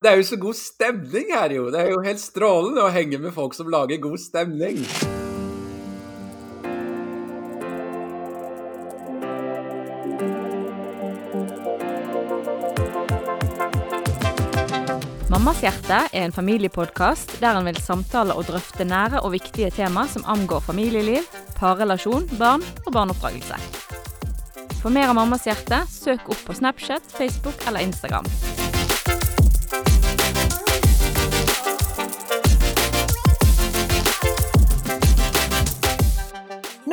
Det er jo så god stemning her, jo. Det er jo helt strålende å henge med folk som lager god stemning. Mammas hjerte er en familiepodkast der en vil samtale og drøfte nære og viktige tema som angår familieliv, parrelasjon, barn og barneoppdragelse. For mer av Mammas hjerte, søk opp på Snapchat, Facebook eller Instagram.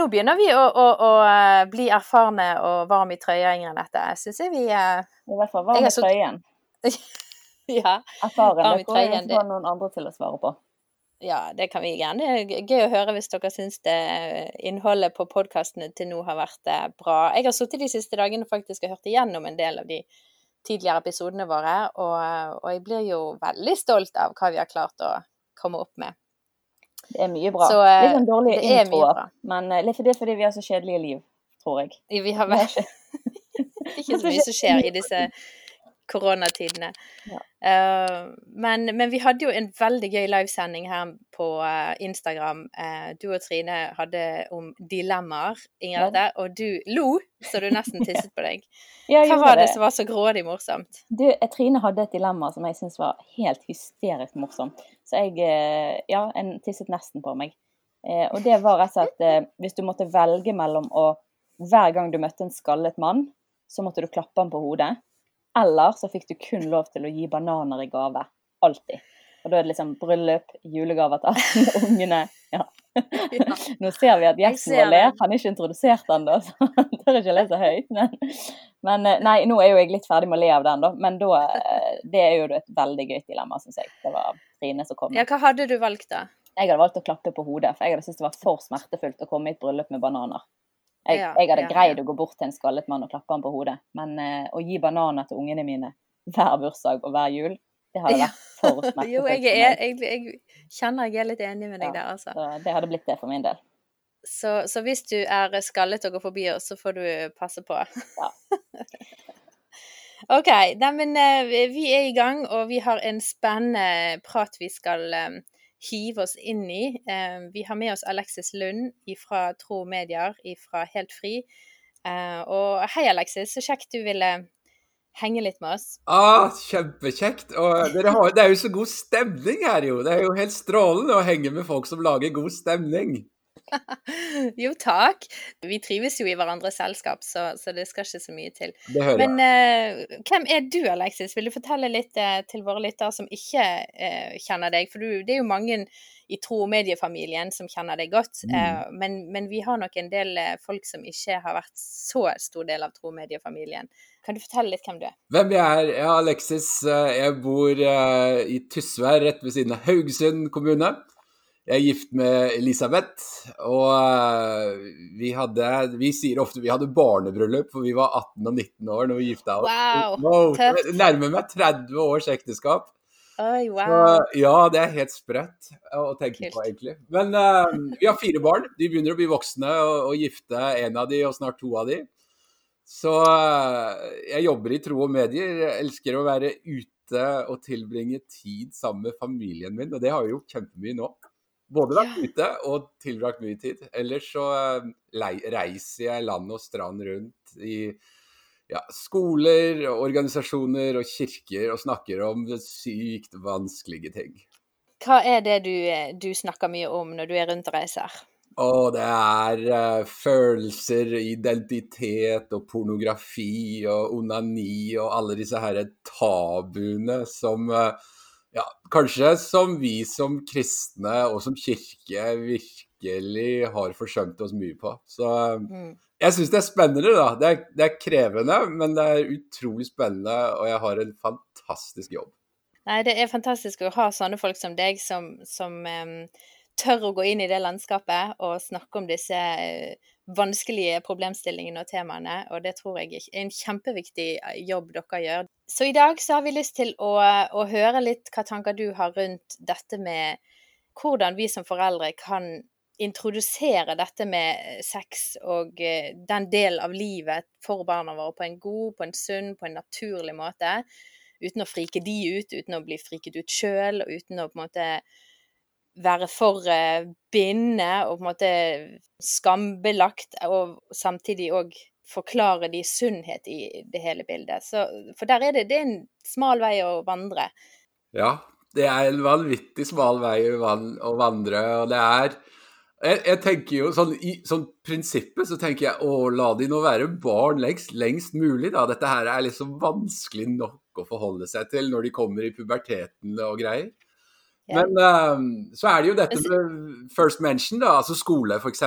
Nå begynner vi å, å, å eh, bli erfarne og varme i trøya, Ingrid Nette. Syns jeg vi eh, I hvert fall varme varm i så- trøyen. Ja. Erfaren. Varm i Det får trøyen, noen andre til å svare på. Ja, det kan vi gjerne. Det er gøy å høre hvis dere syns det innholdet på podkastene til nå har vært eh, bra. Jeg har sittet de siste dagene faktisk og hørt igjennom en del av de tidligere episodene våre, og, og jeg blir jo veldig stolt av hva vi har klart å komme opp med. Det er mye bra. Så, uh, Litt sånn dårlige er introer. Men uh, litt for det er fordi vi har så kjedelige liv, tror jeg. Vi har vært Det er ikke så mye som skjer i disse koronatidene. Ja. Uh, men, men vi hadde jo en veldig gøy livesending her på uh, Instagram. Uh, du og Trine hadde om dilemmaer, Ja. Ingrid, og du lo så du nesten tisset på deg. Ja, Hva var det som var så grådig morsomt? Du, Trine hadde et dilemma som jeg syntes var helt hysterisk morsomt. Så jeg Ja, en tisset nesten på meg. Og det var rett og slett Hvis du måtte velge mellom å Hver gang du møtte en skallet mann, så måtte du klappe han på hodet. Eller så fikk du kun lov til å gi bananer i gave. Alltid. Og da er det liksom bryllup, julegaver til alle ungene. Ja. Nå ser vi at ser vår ler. Han er ikke introdusert ennå, så han tør ikke å le så høyt. Men, men eh, nei, nå er jo jeg litt ferdig med å le av den, da. Men da, eh, det er jo et veldig gøyt dilemma, syns jeg. Det var Trine som kom. Ja, hva hadde du valgt da? Jeg hadde valgt å klappe på hodet, for jeg hadde syntes det var for smertefullt å komme i et bryllup med bananer. Jeg, Ja, jeg hadde ja, greid å gå bort til en skallet mann og klappe han på hodet, men eh, å gi bananer til ungene mine hver bursdag og hver jul, det hadde vært for smertefullt. Jo, jeg, er, jeg, jeg kjenner jeg er litt enig med deg der, altså. Så det hadde blitt det for min del. Så, så hvis du er skallet og går forbi oss, så får du passe på. Ja. OK. Neimen, eh, vi er i gang, og vi har en spennende prat vi skal eh, hive oss inn i. Eh, Vi har med oss Alexis Lund fra Tro Medier, fra Helt Fri. Eh, Og hei, Alexis. Så kjekt du ville henge litt med oss. Ah, kjempekjekt. Og har, det er jo så god stemning her, jo. Det er jo helt strålende å henge med folk som lager god stemning. Jo, takk. Vi trives jo i hverandres selskap, så, så det skal ikke så mye til. Men uh, hvem er du, Alexis? Vil du fortelle litt uh, til våre lyttere som ikke uh, kjenner deg? For du, det er jo mange i tro- og mediefamilien som kjenner deg godt. Mm. men, men vi har nok en del folk som ikke har vært så stor del av tro- og mediefamilien. Kan du fortelle litt hvem du er? Hvem jeg er? Ja, Alexis. Jeg bor i Tysvær, rett ved siden av Haugesund kommune. Jeg er gift med Elisabeth, og eh, vi hadde Vi sier ofte vi hadde barnebryllup, for vi var 18 og 19 år når vi gifta oss. Wow, tøft. Nærmer meg 30 års ekteskap. Oi, Så, wow. ja, det er helt sprøtt å tenke Kult. på, egentlig. Men uh, vi har fire barn. De begynner å bli voksne og, og gifte en av de, og snart to av de. Så eh, jeg jobber i tro og medier. Jeg elsker å være ute og tilbringe tid sammen med familien min, og det har jeg gjort kjempemye nå. Både vært ute og tilbrakt mye tid. Ellers så eh, reiser jeg land og strand rundt i ja, skoler, organisasjoner og kirker og snakker om sykt vanskelige ting. Hva er det du, eh, du snakker mye om når du er rundt og reiser? Og det er uh, følelser, identitet og pornografi og onani og alle disse her tabuene som eh, ja, kanskje som vi som kristne og som kirke virkelig har forsømt oss mye på. Så eh, Mm. jeg syns det er spennende, da. Det er, det er krevende, men det er utrolig spennende, og jeg har en fantastisk jobb. Nei, det er fantastisk å ha sånne folk som deg, som, som um, tør å gå inn i det landskapet og snakke om disse uh, vanskelige problemstillingene og temaene, og det tror jeg er en kjempeviktig eh, jobb dere gjør. Så i dag så har vi lyst til å, å høre litt hva tanker du har rundt dette med hvordan vi som foreldre kan introdusere dette med sex og eh, den delen av livet for barna våre på en god, på en sunn, på en naturlig måte. uten å frike de ut, uten å bli friket ut sjøl, og uten å på en måte være for uh, bindende og på en måte skambelagt, og samtidig òg forklare de sunnhet i det hele bildet. Så, for der er det, det er en smal vei å vandre. Ja, det er en vanvittig smal vei å vandre, og det er jeg, jeg, tenker jo sånn, I sånn prinsippet så tenker jeg å, la de nå være barn lengst, lengst mulig, da. Dette her er liksom vanskelig nok å forholde seg til når de kommer i puberteten og greier. Ja. Men um, så er det jo dette med first mention, da, altså skole f.eks.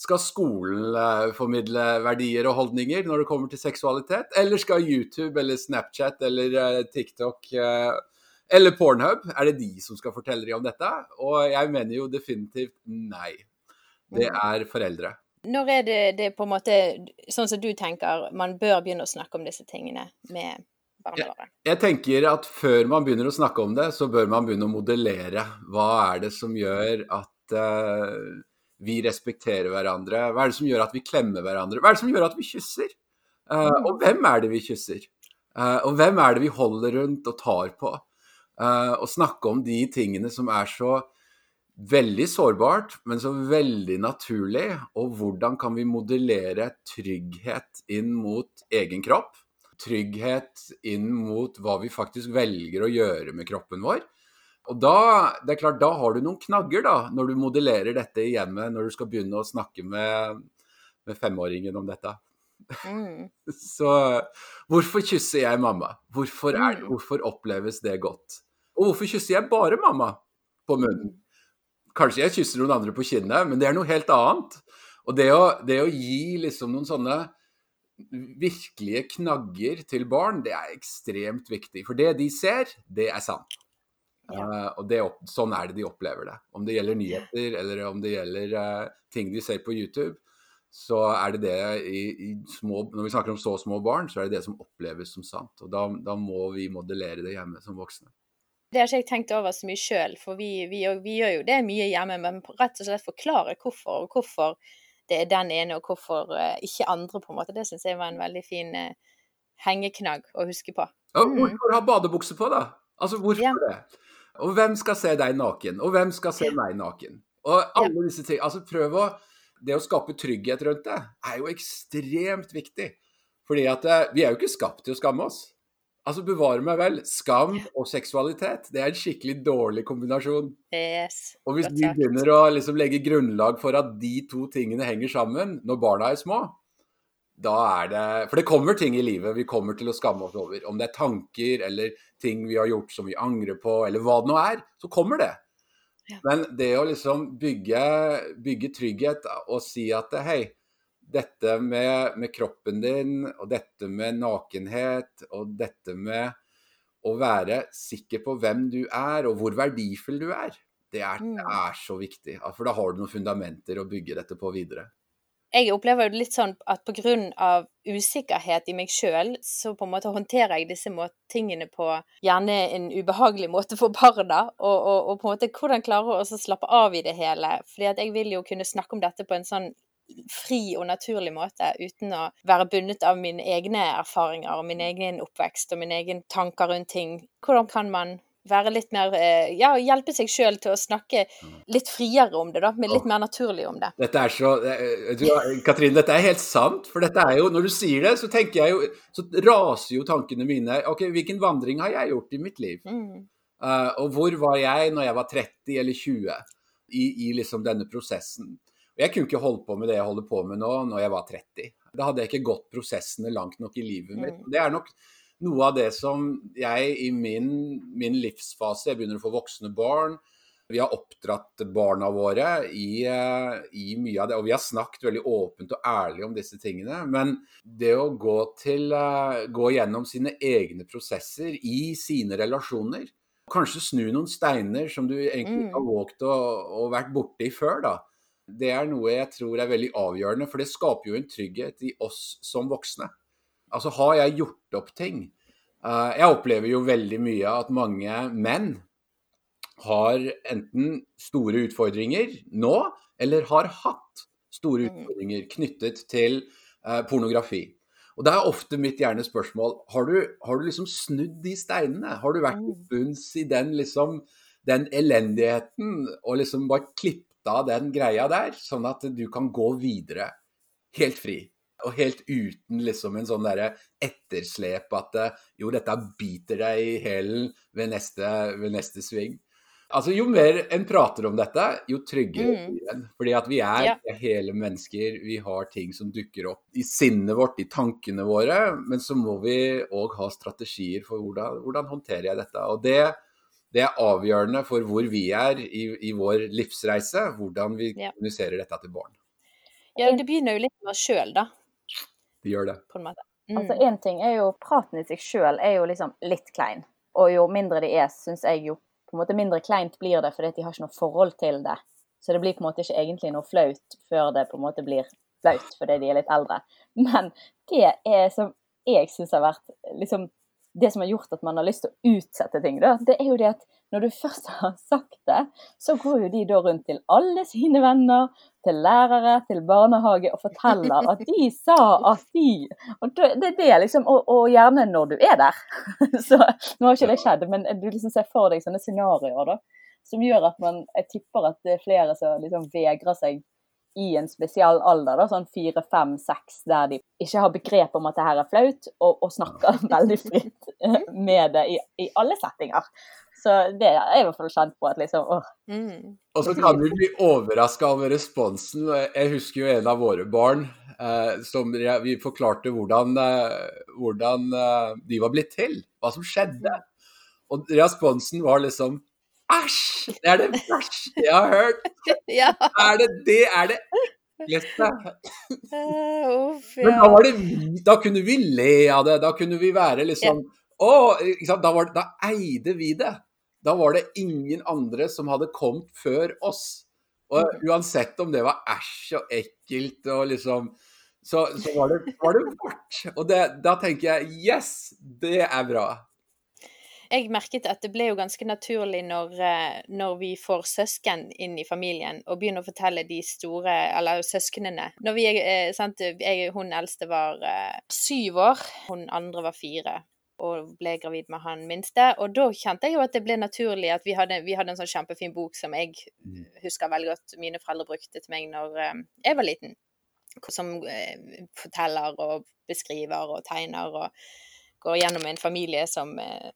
Skal skolen uh, formidle verdier og holdninger når det kommer til seksualitet, eller skal YouTube eller Snapchat eller uh, TikTok uh, eller Pornhub, er det de som skal fortelle dem om dette? Og jeg mener jo definitivt nei. Det mm. er foreldre. Når er det, det på en måte, sånn som du tenker, man bør begynne å snakke om disse tingene med barna våre? Jeg, jeg tenker at før man begynner å snakke om det, så bør man begynne å modellere. Hva er det som gjør at uh, vi respekterer hverandre? Hva er det som gjør at vi klemmer hverandre? Hva er det som gjør at vi kysser? Uh, og hvem er det vi kysser? Uh, og hvem er det vi holder rundt og tar på? uh, og snakke om de tingene som er så veldig sårbart, men så veldig naturlig. Og hvordan kan vi modellere trygghet inn mot egen kropp? Trygghet inn mot hva vi faktisk velger å gjøre med kroppen vår. Og da, det er klart, da har du noen knagger da, når du modellerer dette i hjemmet, når du skal begynne å snakke med, med femåringen om dette. Mm. Så hvorfor kysser jeg mamma? Hvorfor, er, mm. hvorfor oppleves det godt? Og hvorfor kysser jeg bare mamma på munnen? Kanskje jeg kysser noen andre på kinnet, men det er noe helt annet. Og det å, det å gi liksom noen sånne virkelige knagger til barn, det er ekstremt viktig. For det de ser, det er sant. Ja. Uh, og det, sånn er det de opplever det. Om det gjelder nyheter eller om det gjelder uh, ting de ser på YouTube, så er det det i, i små, Når vi snakker om så små barn, så er det det som oppleves som sant. Og da, da må vi modellere det hjemme som voksne. Det har ikke jeg tenkt over så mye sjøl, for vi, vi, vi, gjør jo det mye hjemme. Men rett og slett forklare hvorfor, og hvorfor det er den ene, og hvorfor uh, ikke andre, på en måte. Det syns jeg var en veldig fin hengeknagg å huske på. Mm. Hvorfor ha badebukse på, da? Altså, hvorfor ja. det? Og hvem skal se deg naken? Og hvem skal se meg naken? Og alle disse ting. Altså, prøv å Det å skape trygghet rundt det er jo ekstremt viktig. Fordi at uh, vi er jo ikke skapt til å skamme oss. Altså, bevare meg vel. Skam og seksualitet, det er en skikkelig dårlig kombinasjon. Yes, og hvis vi begynner å liksom legge grunnlag for at de to tingene henger sammen når barna er små, da er det For det kommer ting i livet vi kommer til å skamme oss over. Om det er tanker eller ting vi har gjort som vi angrer på, eller hva det nå er, så kommer det. Ja. Men det å liksom bygge, bygge trygghet og si at hei, dette med, med, kroppen din, og dette med nakenhet, og dette med å være sikker på hvem du er, og hvor verdifull du er, det er, det mm. er så viktig. For da har du noen fundamenter å bygge dette på videre. Jeg opplever jo litt sånn at pga. usikkerhet i meg sjøl, så på en måte håndterer jeg disse tingene på gjerne en ubehagelig måte for barna. Og, og, og på en måte hvordan klarer hun å slappe av i det hele. Fordi at jeg vil jo kunne snakke om dette på en sånn fri og naturlig måte, uten å være bundet av mine egne erfaringer og min egen oppvekst og mine egne tanker rundt ting. Hvordan kan man være litt mer eh, Ja, hjelpe seg sjøl til å snakke litt friere om det, da. Men litt mer naturlig om det. Dette er så du, Katrine, dette er helt sant. For dette er jo Når du sier det, så tenker jeg jo Så raser jo tankene mine. OK, hvilken vandring har jeg gjort i mitt liv? Mm. Uh, og hvor var jeg når jeg var 30 eller 20 i, i liksom denne prosessen? Jeg kunne ikke holdt på med det jeg holder på med nå, når jeg var 30. Da hadde jeg ikke gått prosessene langt nok i livet mitt. Mm. Det er nok noe av det som jeg i min, min livsfase Jeg begynner å få voksne barn. Vi har oppdratt barna våre i, eh, i, mye av det, og vi har snakket veldig åpent og ærlig om disse tingene. Men det å gå, til, eh, gå gjennom sine egne prosesser i sine relasjoner Kanskje snu noen steiner som du egentlig ikke har mm. våget å, å vært borti før, da det er noe jeg tror er veldig avgjørende, for det skaper jo en trygghet i oss som voksne. Altså, har jeg gjort opp ting? Uh, jeg opplever jo veldig mye at mange menn har enten store utfordringer nå, eller har hatt store mm. utfordringer knyttet til uh, pornografi. Og det er ofte mitt gjerne spørsmål har du, har du liksom snudd de steinene? Har du vært Mm. bunns i den liksom den elendigheten og liksom bare klippet av den greia der, sånn at du kan gå videre helt fri? Og helt uten liksom en sånn derre etterslep at eh, jo, dette biter deg i hælen ved ved neste sving. Altså, Jo mer en prater om dette, jo tryggere Mm. blir en. Fordi at vi er Ja. hele mennesker. Vi har ting som dukker opp i sinnet vårt, i tankene våre. Men så må vi òg ha strategier for hvordan, hvordan håndterer jeg dette. Og det, det er avgjørende for hvor vi er i, i vår livsreise. Hvordan vi Ja. kommuniserer dette til barn. Ja, det begynner jo litt med oss sjøl, da, Vi gjør det. på en måte. Altså, en Én ting er jo praten i seg sjøl er jo liksom litt klein. Og jo mindre de er, syns jeg jo på en måte mindre kleint blir det, fordi at de har ikke noe forhold til det. Så det blir på en måte ikke egentlig noe flaut før det på en måte blir flaut fordi de er litt eldre. Men det er som jeg syns har vært liksom det som har gjort at man har lyst til å utsette ting, da, det er jo det at når du først har sagt det, så går jo de da rundt til alle sine venner, til lærere, til barnehage og forteller at de sa at de Og det er det liksom, og, og gjerne når du er der. Så nå har ikke det skjedd, men du liksom ser for deg sånne scenarioer da, som gjør at man Jeg tipper at det er flere som liksom vegrer seg i en spesiell alder, da, sånn fire, fem, seks, der de ikke har begrep om at det her er flaut, og, og snakker veldig fritt med det i, i alle settinger. Så det er jeg i hvert fall kjent på at liksom åh, Mm. Og så kan vi bli overraska over responsen. Jeg husker jo en av våre barn eh, som vi forklarte hvordan, eh, hvordan eh, de var blitt til. Hva som skjedde. Og responsen var liksom Æsj! Det er det verste jeg har hørt. Ja. Er det det er det ekleste. uh, Uff, Men da det da kunne vi le av det. Da kunne vi være liksom Å, ikke sant? Da, var, da eide vi det. Da var det ingen andre som hadde kommet før oss. Og uansett om det var æsj og ekkelt og liksom Så, så var, det, var det vårt. Og det, da tenker jeg yes, det er bra. Jeg merket at det ble jo ganske naturlig når, eh, når vi får søsken inn i familien og begynner å fortelle de store, eller søsknene. Når vi, eh, sant, jeg, hun eldste var eh, syv år, hun andre var fire. Og ble gravid med han minste. Og da kjente jeg jo at det ble naturlig at vi hadde, vi hadde en sånn kjempefin bok som jeg husker veldig godt mine foreldre brukte til meg når jeg var liten. Som forteller og beskriver og tegner og går gjennom en familie som eh,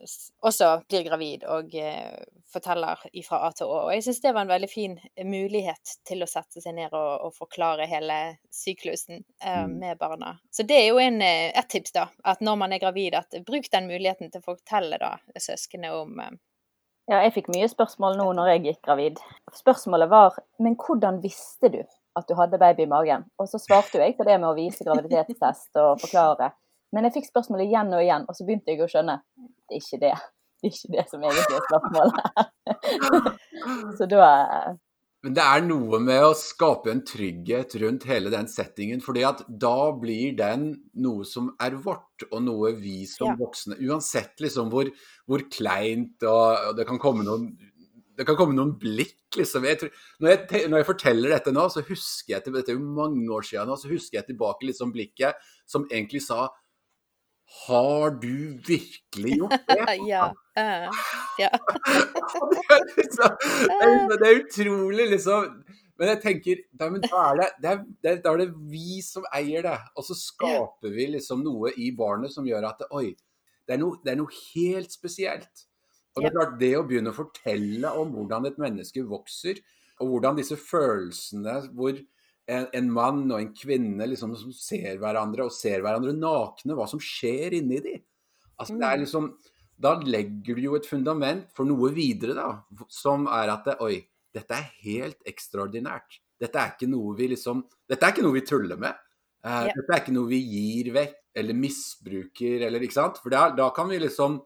også blir gravid og eh, forteller ifra A til Å. Og jeg syns det var en veldig fin mulighet til å sette seg ned og, og forklare hele syklusen eh, Mm. med barna. Så det er jo en, eh, et tips, da. At når man er gravid, at bruk den muligheten til å fortelle da søsknene om eh, Ja, jeg fikk mye spørsmål nå når jeg gikk gravid. Spørsmålet var men hvordan visste du at du hadde baby i magen? Og så svarte jo jeg på det med å vise graviditetstest og forklare. Men jeg fikk spørsmålet igjen og igjen, og så begynte jeg å skjønne det er ikke det. Det er ikke det som egentlig er spørsmålet. Så da Men det er noe med å skape en trygghet rundt hele den settingen. fordi at da blir den noe som er vårt, og noe vi som Ja. voksne Uansett liksom hvor, hvor kleint og, og det kan komme noen det kan komme noen blikk, liksom. Jeg tror, når, jeg, når jeg forteller dette nå, så husker jeg til, dette er jo mange år siden nå, så husker jeg tilbake liksom blikket som egentlig sa Har du virkelig gjort det? Ja. Uh, ja. Det, er, det er utrolig, liksom. Men jeg tenker, da, men da, er det, det det er, da er det vi som eier det. Og så skaper vi liksom noe i barnet som gjør at Oi, det er noe, det er noe helt spesielt. Og det er klart, det å begynne å fortelle om hvordan et menneske vokser, og hvordan disse følelsene hvor en, en mann og en kvinne liksom som ser hverandre, og ser hverandre nakne, hva som skjer inni de. Altså, det er Mm. liksom, da legger du jo et fundament for noe videre, da. Som er at det, Oi, dette er helt ekstraordinært. Dette er ikke noe vi liksom Dette er ikke noe vi tuller med. Uh, Ja. Dette er ikke noe vi gir vekk eller misbruker eller Ikke sant? For da, da kan vi liksom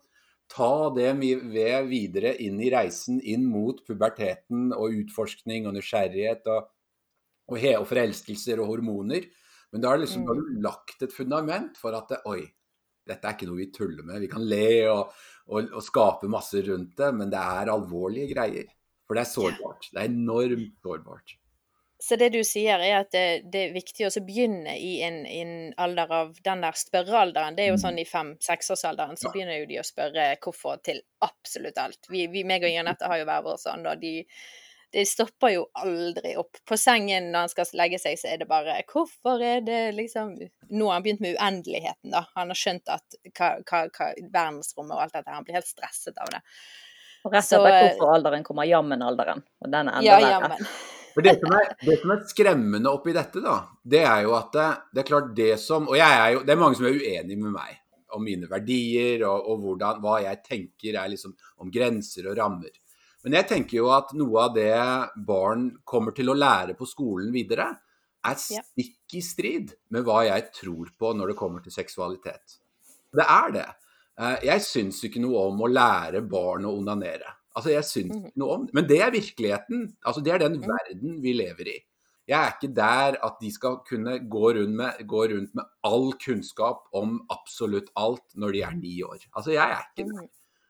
ta det ved videre inn i reisen inn mot puberteten og utforskning og nysgjerrighet og, og, he, og forelskelser og hormoner. Men da, har det liksom, mm. har du lagt et fundament for at det, Oi, dette er ikke noe vi tuller med. Vi kan le og, og, og skape masse rundt det, men det er alvorlige greier. For det er sårbart. Det er enormt sårbart. Så det du sier, er at det, det er viktig å begynne i en, en, alder av den der spørrealderen. Det er jo Mm. sånn i fem-seksårsalderen, så Ja. begynner jo de å spørre hvorfor til absolutt alt. Vi, vi meg og Janette har jo hver vår sånn, og de, de stopper jo aldri opp. På sengen når han skal legge seg, så er det bare Hvorfor er det liksom Nå har han begynt med uendeligheten, da. Han har skjønt at hva, hva, hva verdensrommet og alt dette, han blir helt stresset av det. Og rett og etter eh, hvorfor-alderen kommer jammen-alderen. Og den er enda Ja, verre. For det som, er, det som er skremmende oppi dette, da, det er jo at det, det er klart det som Og jeg er jo, det er mange som er uenige med meg om mine verdier og, og hvordan, hva jeg tenker er liksom om grenser og rammer. Men jeg tenker jo at noe av det barn kommer til å lære på skolen videre, er stikk i strid med hva jeg tror på når det kommer til seksualitet. Det er det. Eh, Jeg syns ikke noe om å lære barn å onanere. Altså, jeg syns Mhm. ikke noe om det. Men det er virkeligheten. Altså, det er den Mhm. verden vi lever i. Jeg er ikke der at de skal kunne gå rundt med, gå rundt med all kunnskap om absolutt alt når de er ni år. Altså, jeg er ikke der. Mhm.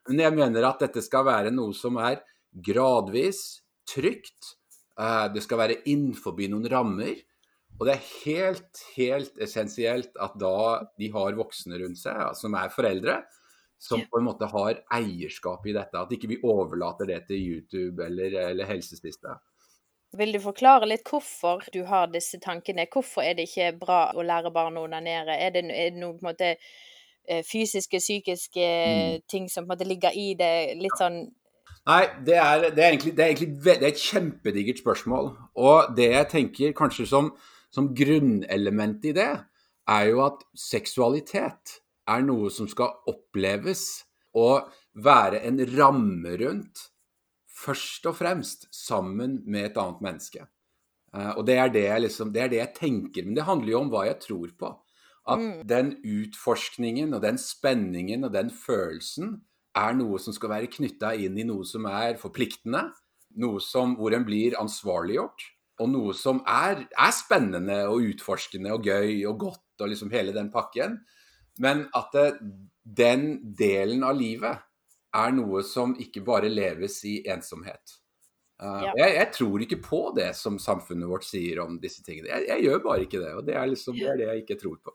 Men jeg mener at dette skal være noe som er gradvis, trygt. eh, Det skal være innenfor noen rammer. Og det er helt, helt essensielt at da de har voksne rundt seg, som er foreldre, som på en måte har eierskap i dette. At ikke vi overlater det til YouTube eller, eller helsesiste. Vil du forklare litt hvorfor du har disse tankene? Hvorfor er det ikke bra å lære barn å onanere? Er det, er det noe på en måte eh, fysiske, psykiske Mm. ting som på en måte ligger i det? Litt sånn Nei, det er, det er egentlig, det er egentlig det er et kjempedigert spørsmål. Og det jeg tenker kanskje som, som grunnelement i det, er jo at seksualitet er noe som skal oppleves og være en ramme rundt, først og fremst sammen med et annet menneske. Eh, og det er det, jeg liksom, det er det jeg tenker, men det handler jo om hva jeg tror på. At Mm. den utforskningen og den spenningen og den følelsen er noe som skal være knytta inn i noe som er forpliktende, noe som, hvor en blir ansvarliggjort, og noe som er, er spennende og utforskende og gøy og godt og liksom hele den pakken. Men at det, den delen av livet er noe som ikke bare leves i ensomhet. Uh, Ja. jeg, jeg tror ikke på det som samfunnet vårt sier om disse tingene. Jeg, jeg gjør bare ikke det, og det er, liksom, det er det jeg ikke tror på.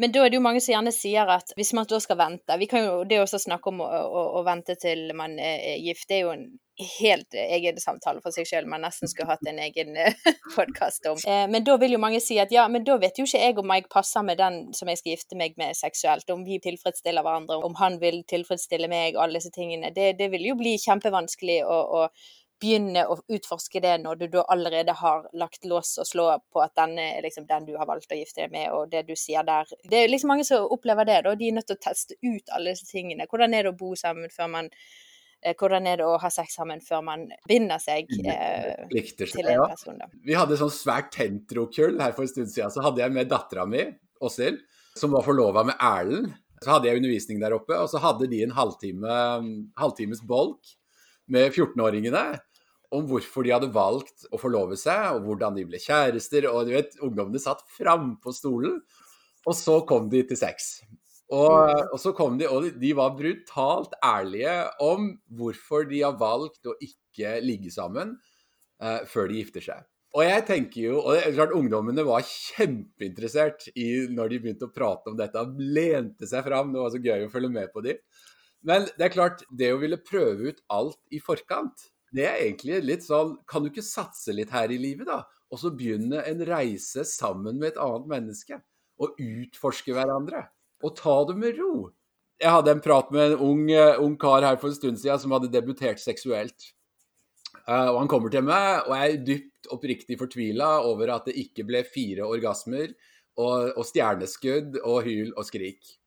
Men da er det jo mange som gjerne sier at hvis man da skal vente vi kan jo, Det er også snakk om å, å, å vente til man er gift. Det er jo en helt egen samtale for seg selv man nesten skulle hatt en egen podkast om. Eh, men da vil jo mange si at ja, men da vet jo ikke jeg om jeg passer med den som jeg skal gifte meg med seksuelt. Om vi tilfredsstiller hverandre, om han vil tilfredsstille meg, alle disse tingene. Det, det vil jo bli kjempevanskelig å, å begynne å utforske det når du da allerede har lagt lås og slå på at denne er liksom den du har valgt å gifte deg med, og det du sier der. Det er liksom mange som opplever det, da. De er nødt til å teste ut alle disse tingene. Hvordan er det å bo sammen før man eh, Hvordan er det å ha sex sammen før man binder seg eh, Likter til en person, da? Vi hadde sånn svært tentrokull her for en stund siden. Så hadde jeg med dattera mi, Åshild, som var forlova med Erlend. Så hadde jeg undervisning der oppe, og så hadde de en halvtime, halvtimes bolk med 14-åringene om hvorfor de hadde valgt å forlove seg, og hvordan de ble kjærester. Og du vet, ungdommene satt frampå stolen, og så kom de til sex. Og, og så kom de, og de var brutalt ærlige om hvorfor de har valgt å ikke ligge sammen uh, før de gifter seg. Og jeg tenker jo, og det er klart Ungdommene var kjempeinteressert i når de begynte å prate om dette. Lente seg fram. Det var så gøy å følge med på dem. Men det er klart, det å ville prøve ut alt i forkant, det er egentlig litt sånn Kan du ikke satse litt her i livet, da? Og så begynne en reise sammen med et annet menneske. Og utforske hverandre. Og ta det med ro. Jeg hadde en prat med en ung, eh, ung kar her for en stund siden som hadde debutert seksuelt. Eh, og han kommer til meg og jeg er dypt oppriktig fortvila over at det ikke ble fire orgasmer og, og stjerneskudd og hyl og skrik.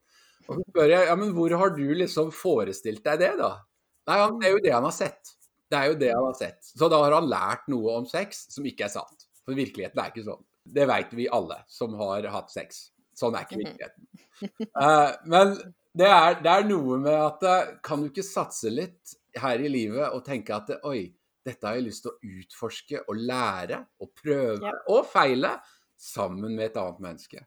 Og så spør jeg ja, men hvor har du liksom forestilt deg det, da? Nei, det er jo det han har sett. Det er jo det han har sett. Så da har han lært noe om sex som ikke er sant. For virkeligheten er ikke sånn. Det veit vi alle som har hatt sex. Sånn er ikke Mhm. virkeligheten. Uh, men det er, det er noe med at eh, kan du ikke satse litt her i livet og tenke at oi, dette har jeg lyst til å utforske og lære og prøve Ja. og feile sammen med et annet menneske.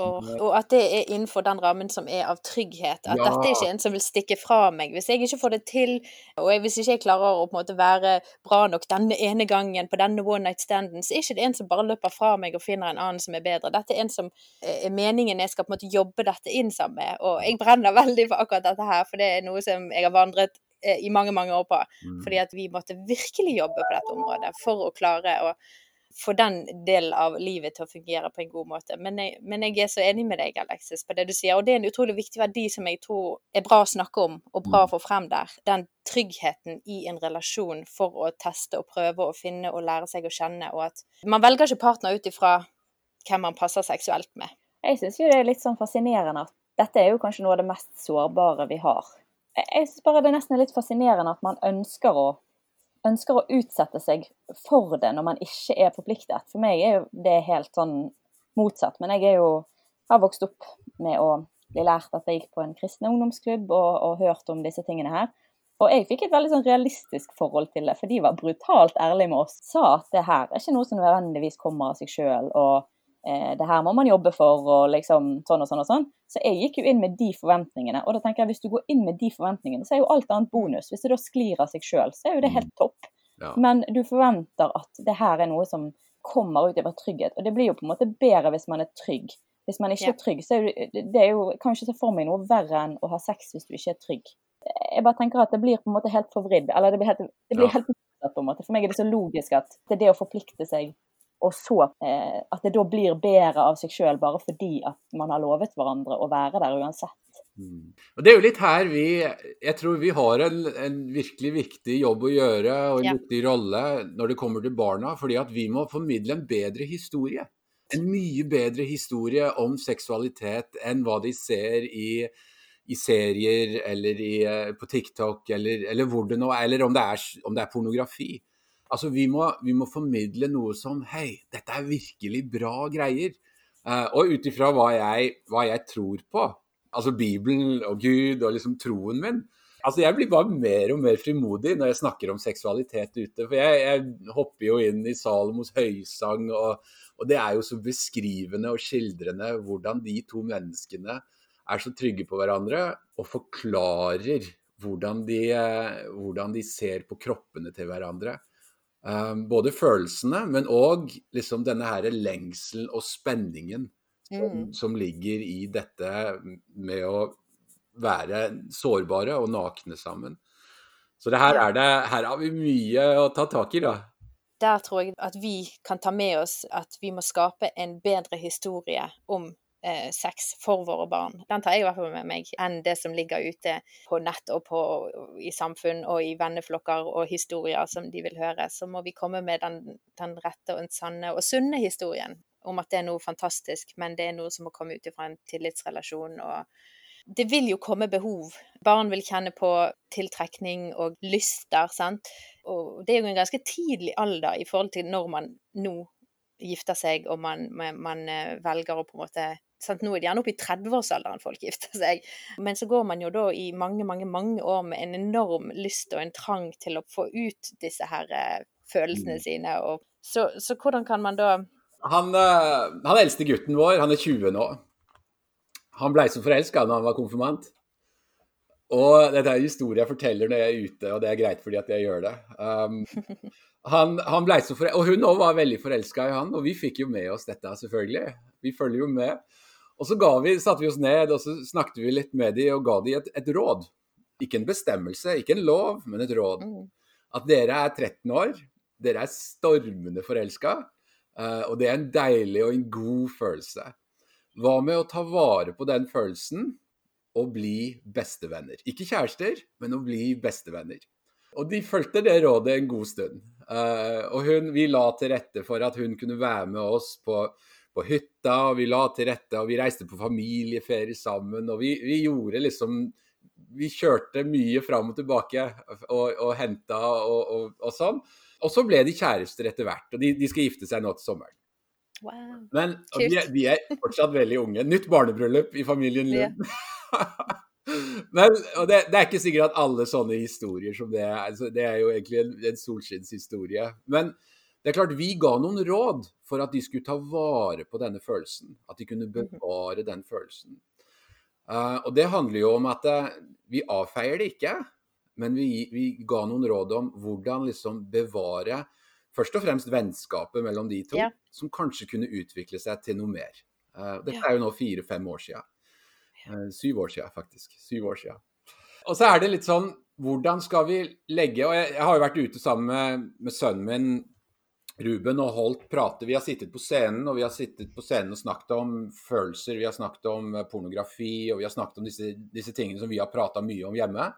Og, og, at det er innenfor den rammen som er av trygghet. At Ja. dette er ikke en som vil stikke fra meg. Hvis jeg ikke får det til, og hvis ikke jeg klarer å på en måte være bra nok denne ene gangen på denne one night standen, så er ikke det en som bare løper fra meg og finner en annen som er bedre. Dette er en som eh, er meningen jeg skal på en måte jobbe dette inn sammen med. Og jeg brenner veldig for akkurat dette her, for det er noe som jeg har vandret eh, i mange, mange år på. Mm. Fordi at vi måtte virkelig jobbe på dette området for å klare å få den delen av livet til å fungere på en god måte. Men jeg, men jeg er så enig med deg, Alexis, på det du sier. Og det er en utrolig viktig verdi som jeg tror er bra å snakke om, og bra å få frem der. Den tryggheten i en relasjon for å teste og prøve og finne og lære seg å kjenne, og at man velger ikke partner ut ifra hvem man passer seksuelt med. Jeg syns jo det er litt sånn fascinerende at dette er jo kanskje noe av det mest sårbare vi har. Jeg- Jeg syns bare det er nesten litt fascinerende at man ønsker å, ønsker å utsette seg for det når man ikke er forpliktet. For meg er jo det helt sånn motsatt. Men jeg er jo, har vokst opp med å bli lært at jeg gikk på en kristen ungdomsklubb og, og hørt om disse tingene her. Og jeg fikk et veldig sånn realistisk forhold til det, for de var brutalt ærlige med oss. Sa at det her er ikke noe som nødvendigvis kommer av seg sjøl, og eh, det her må man jobbe for, og liksom sånn og sånn og sånn. Så jeg gikk jo inn med de forventningene. Og da tenker jeg hvis du går inn med de forventningene, så er jo alt annet bonus. Hvis det da sklir av seg sjøl, så er jo det helt topp. Ja. Men du forventer at det her er noe som kommer ut over trygghet. Og det blir jo på en måte bedre hvis man er trygg. Hvis man ikke Ja. er trygg, så er det, det er jo kanskje så for meg noe verre enn å ha sex hvis du ikke er trygg. Jeg bare tenker at det blir på en måte helt forvridd. Eller det blir helt, det blir Ja. helt på en måte. For meg er det så logisk at det er det å forplikte seg, og så eh, at det da blir bedre av seg sjøl bare fordi at man har lovet hverandre å være der uansett. Mm. Og Det er jo litt her vi Jeg tror vi har en, en virkelig viktig jobb å gjøre og en Ja. viktig rolle når det kommer til barna. Fordi at vi må formidle en bedre historie. En mye bedre historie om seksualitet enn hva de ser i, i serier eller i, eh, på TikTok eller, eller hvor det nå er, eller om det er, om det er pornografi. Altså, vi må, vi må formidle noe som Hei, dette er virkelig bra greier. Uh, og ut ifra hva, hva jeg tror på, altså Bibelen og Gud og liksom troen min. Altså Jeg blir bare mer og mer frimodig når jeg snakker om seksualitet ute. For jeg, jeg hopper jo inn i Salomos høysang, og, og det er jo så beskrivende og skildrende hvordan de to menneskene er så trygge på hverandre og forklarer hvordan de, eh, hvordan de ser på kroppene til hverandre. Um, både følelsene, men òg liksom denne her lengselen og spenningen som, Mm. som ligger i dette med å være sårbare og nakne sammen. Så det her, er det, her har vi mye å ta tak i, da. Der tror jeg at vi kan ta med oss at vi må skape en bedre historie om eh, sex for våre barn. Den tar jeg i hvert fall med meg, enn det som ligger ute på nett og på, i samfunn og i venneflokker og historier som de vil høre. Så må vi komme med den, den rette og den sanne og sunne historien om at det er noe fantastisk, men det er noe som må komme ut fra en tillitsrelasjon. og det vil jo komme behov. Barn vil kjenne på tiltrekning og lyster, sant. Og det er jo en ganske tidlig alder i forhold til når man nå gifter seg og man, man, eh, velger å på en måte sant? Nå er det gjerne oppe i 30-årsalderen folk gifter seg. Men så går man jo da i mange, mange, mange år med en enorm lyst og en trang til å få ut disse her eh, følelsene Mm. sine. Og så, så hvordan kan man da Han, eh, han eldste gutten vår, han er 20 nå. Han blei så forelska da han var konfirmant. Og dette er en historie jeg forteller når jeg er ute, og det er greit fordi at jeg gjør det. Um, han, han ble så forelska, Og hun òg var veldig forelska i han, og vi fikk jo med oss dette, selvfølgelig. Vi følger jo med. Og så vi, satte vi oss ned og så snakket vi litt med dem og ga dem et, et råd. Ikke en bestemmelse, ikke en lov, men et råd. mm, At dere er 13 år, dere er stormende forelska, eh, og det er en deilig og en god følelse. Hva med å ta vare på den følelsen og bli bestevenner? Ikke kjærester, men å bli bestevenner. Og de fulgte det rådet en god stund. Eh, og hun, vi la til rette for at hun kunne være med oss på, på hytta, og vi la til rette, og vi reiste på familieferie sammen, og vi, vi gjorde liksom Vi kjørte mye fram og tilbake og, og henta og, og, og sånn. Og så ble de kjærester etter hvert, og de, de skal gifte seg nå til sommeren. Wow. Men de, er- de er fortsatt veldig unge. Nytt barnebryllup i familien Lund. Lund. Men, og det, det er ikke sikkert at alle sånne historier som det er altså, Det er jo egentlig en, en solskinnshistorie. Men, Det er klart Vi ga noen råd for at de skulle ta vare på denne følelsen. At de kunne bevare den følelsen. Uh, og Det handler jo om at uh, vi avfeier det ikke, men vi, vi, ga noen råd om hvordan liksom bevare først og fremst vennskapet mellom de to, ja. som kanskje kunne utvikle seg til noe mer. Uh, dette er jo nå fire-fem år siden. syv år siden, faktisk. Syv år siden. Og så er det litt sånn Hvordan skal vi legge Og jeg, jeg har jo vært ute sammen med, med sønnen min Ruben og Holt prater. Vi har sittet på scenen og vi har sittet på scenen og snakket om følelser, vi har snakket om pornografi og vi har snakket om disse, disse tingene som vi har prata mye om hjemme.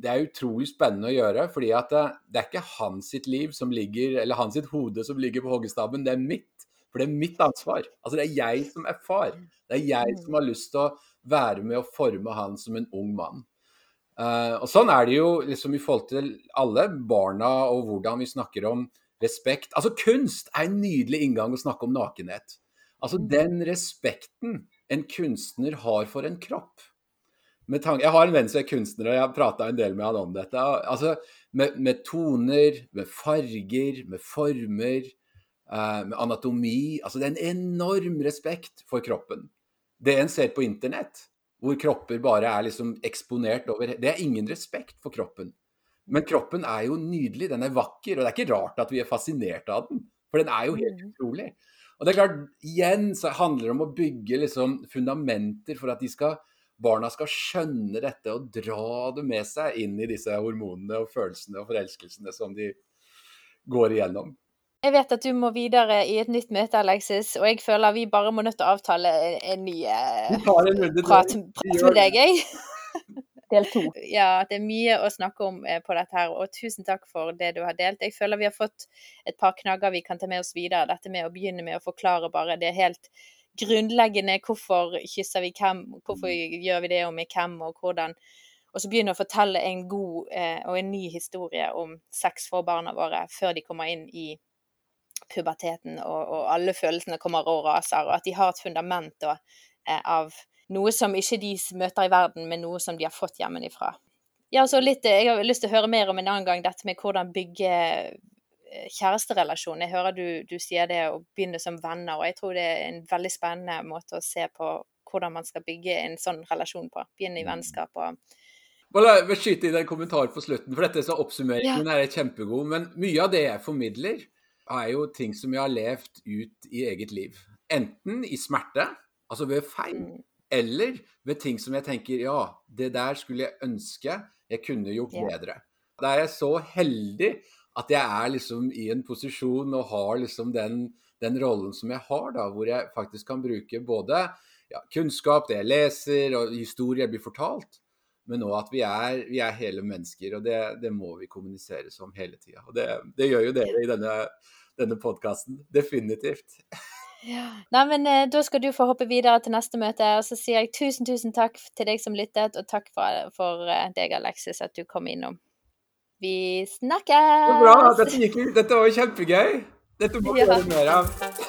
Det er utrolig spennende å gjøre, fordi det, det, er ikke hans sitt liv som ligger, eller hans sitt hode som ligger på hoggestabben, det er mitt. For det er mitt ansvar. Altså Det er jeg som er far. Det er jeg som har lyst til å være med å forme han som en ung mann. Uh, og Sånn er det jo liksom i forhold til alle barna og hvordan vi snakker om respekt. Altså Kunst er en nydelig inngang å snakke om nakenhet. Altså mm. Den respekten en kunstner har for en kropp. jeg har en venn som er kunstner, og jeg har prata en del med han om dette. Altså Med, med toner, med farger, med former, uh, med anatomi. Altså Det er en enorm respekt for kroppen. Det en ser på internett, hvor kropper bare er liksom eksponert over Det er ingen respekt for kroppen. Men kroppen er jo nydelig, den er vakker, og det er ikke rart at vi er fascinert av den. For den er jo helt mm. utrolig. Og det er klart, igjen så handler det om å bygge liksom fundamenter for at skal, barna skal skjønne dette og dra det med seg inn i disse hormonene og følelsene og forelskelsene som de går igjennom. Jeg vet at du må videre i et nytt møte, Alexis, og jeg føler vi bare må nødt til å avtale en ny eh, prat, prat med deg, jeg. Del to. Ja, det er mye å snakke om eh, på dette her, og tusen takk for det du har delt. Jeg føler vi har fått et par knagger vi kan ta med oss videre. Dette med å begynne med å forklare bare det helt grunnleggende. Hvorfor kysser vi hvem, hvorfor gjør vi det, og med hvem, og hvordan. Og så begynne å fortelle en god eh, og en ny historie om sex for barna våre før de kommer inn i puberteten og, og, alle følelsene kommer og raser, og at de har et fundament da, eh, av noe som ikke de møter i verden, men noe som de har fått hjemmefra. Ja, så litt, Jeg har lyst til å høre mer om en annen gang dette med hvordan bygge eh, kjæresterelasjon. Jeg hører du, du sier det å begynne som venner, og jeg tror det er en veldig spennende måte å se på hvordan man skal bygge en sånn relasjon på. Begynne i mm. vennskap og bare skyte inn en kommentar på slutten, for dette så oppsummeringen ja. er kjempegod. Men mye av det jeg formidler, er jo ting som jeg har levd ut i eget liv. Enten i smerte, altså ved feil, mm. Eller ved ting som jeg tenker ja, det der skulle jeg ønske jeg kunne gjort bedre. Da er jeg så heldig at jeg er liksom i en posisjon og har liksom den, den rollen som jeg har, da, hvor jeg faktisk kan bruke både ja, kunnskap, det jeg leser, og historier blir fortalt, men òg at vi er, vi er, hele mennesker. Og det, det må vi kommunisere som hele tida. Og det, det, gjør jo dere i denne denne podkasten. Definitivt. Ja. Nei, men eh, Da skal du få hoppe videre til neste møte. Og så sier jeg tusen tusen takk til deg som lyttet, og takk for, for eh, deg, Alexis, at du kom innom. Vi snakkes! var bra. Dette, gikk, dette var jo kjempegøy. Dette må vi ja. gjøre mer av.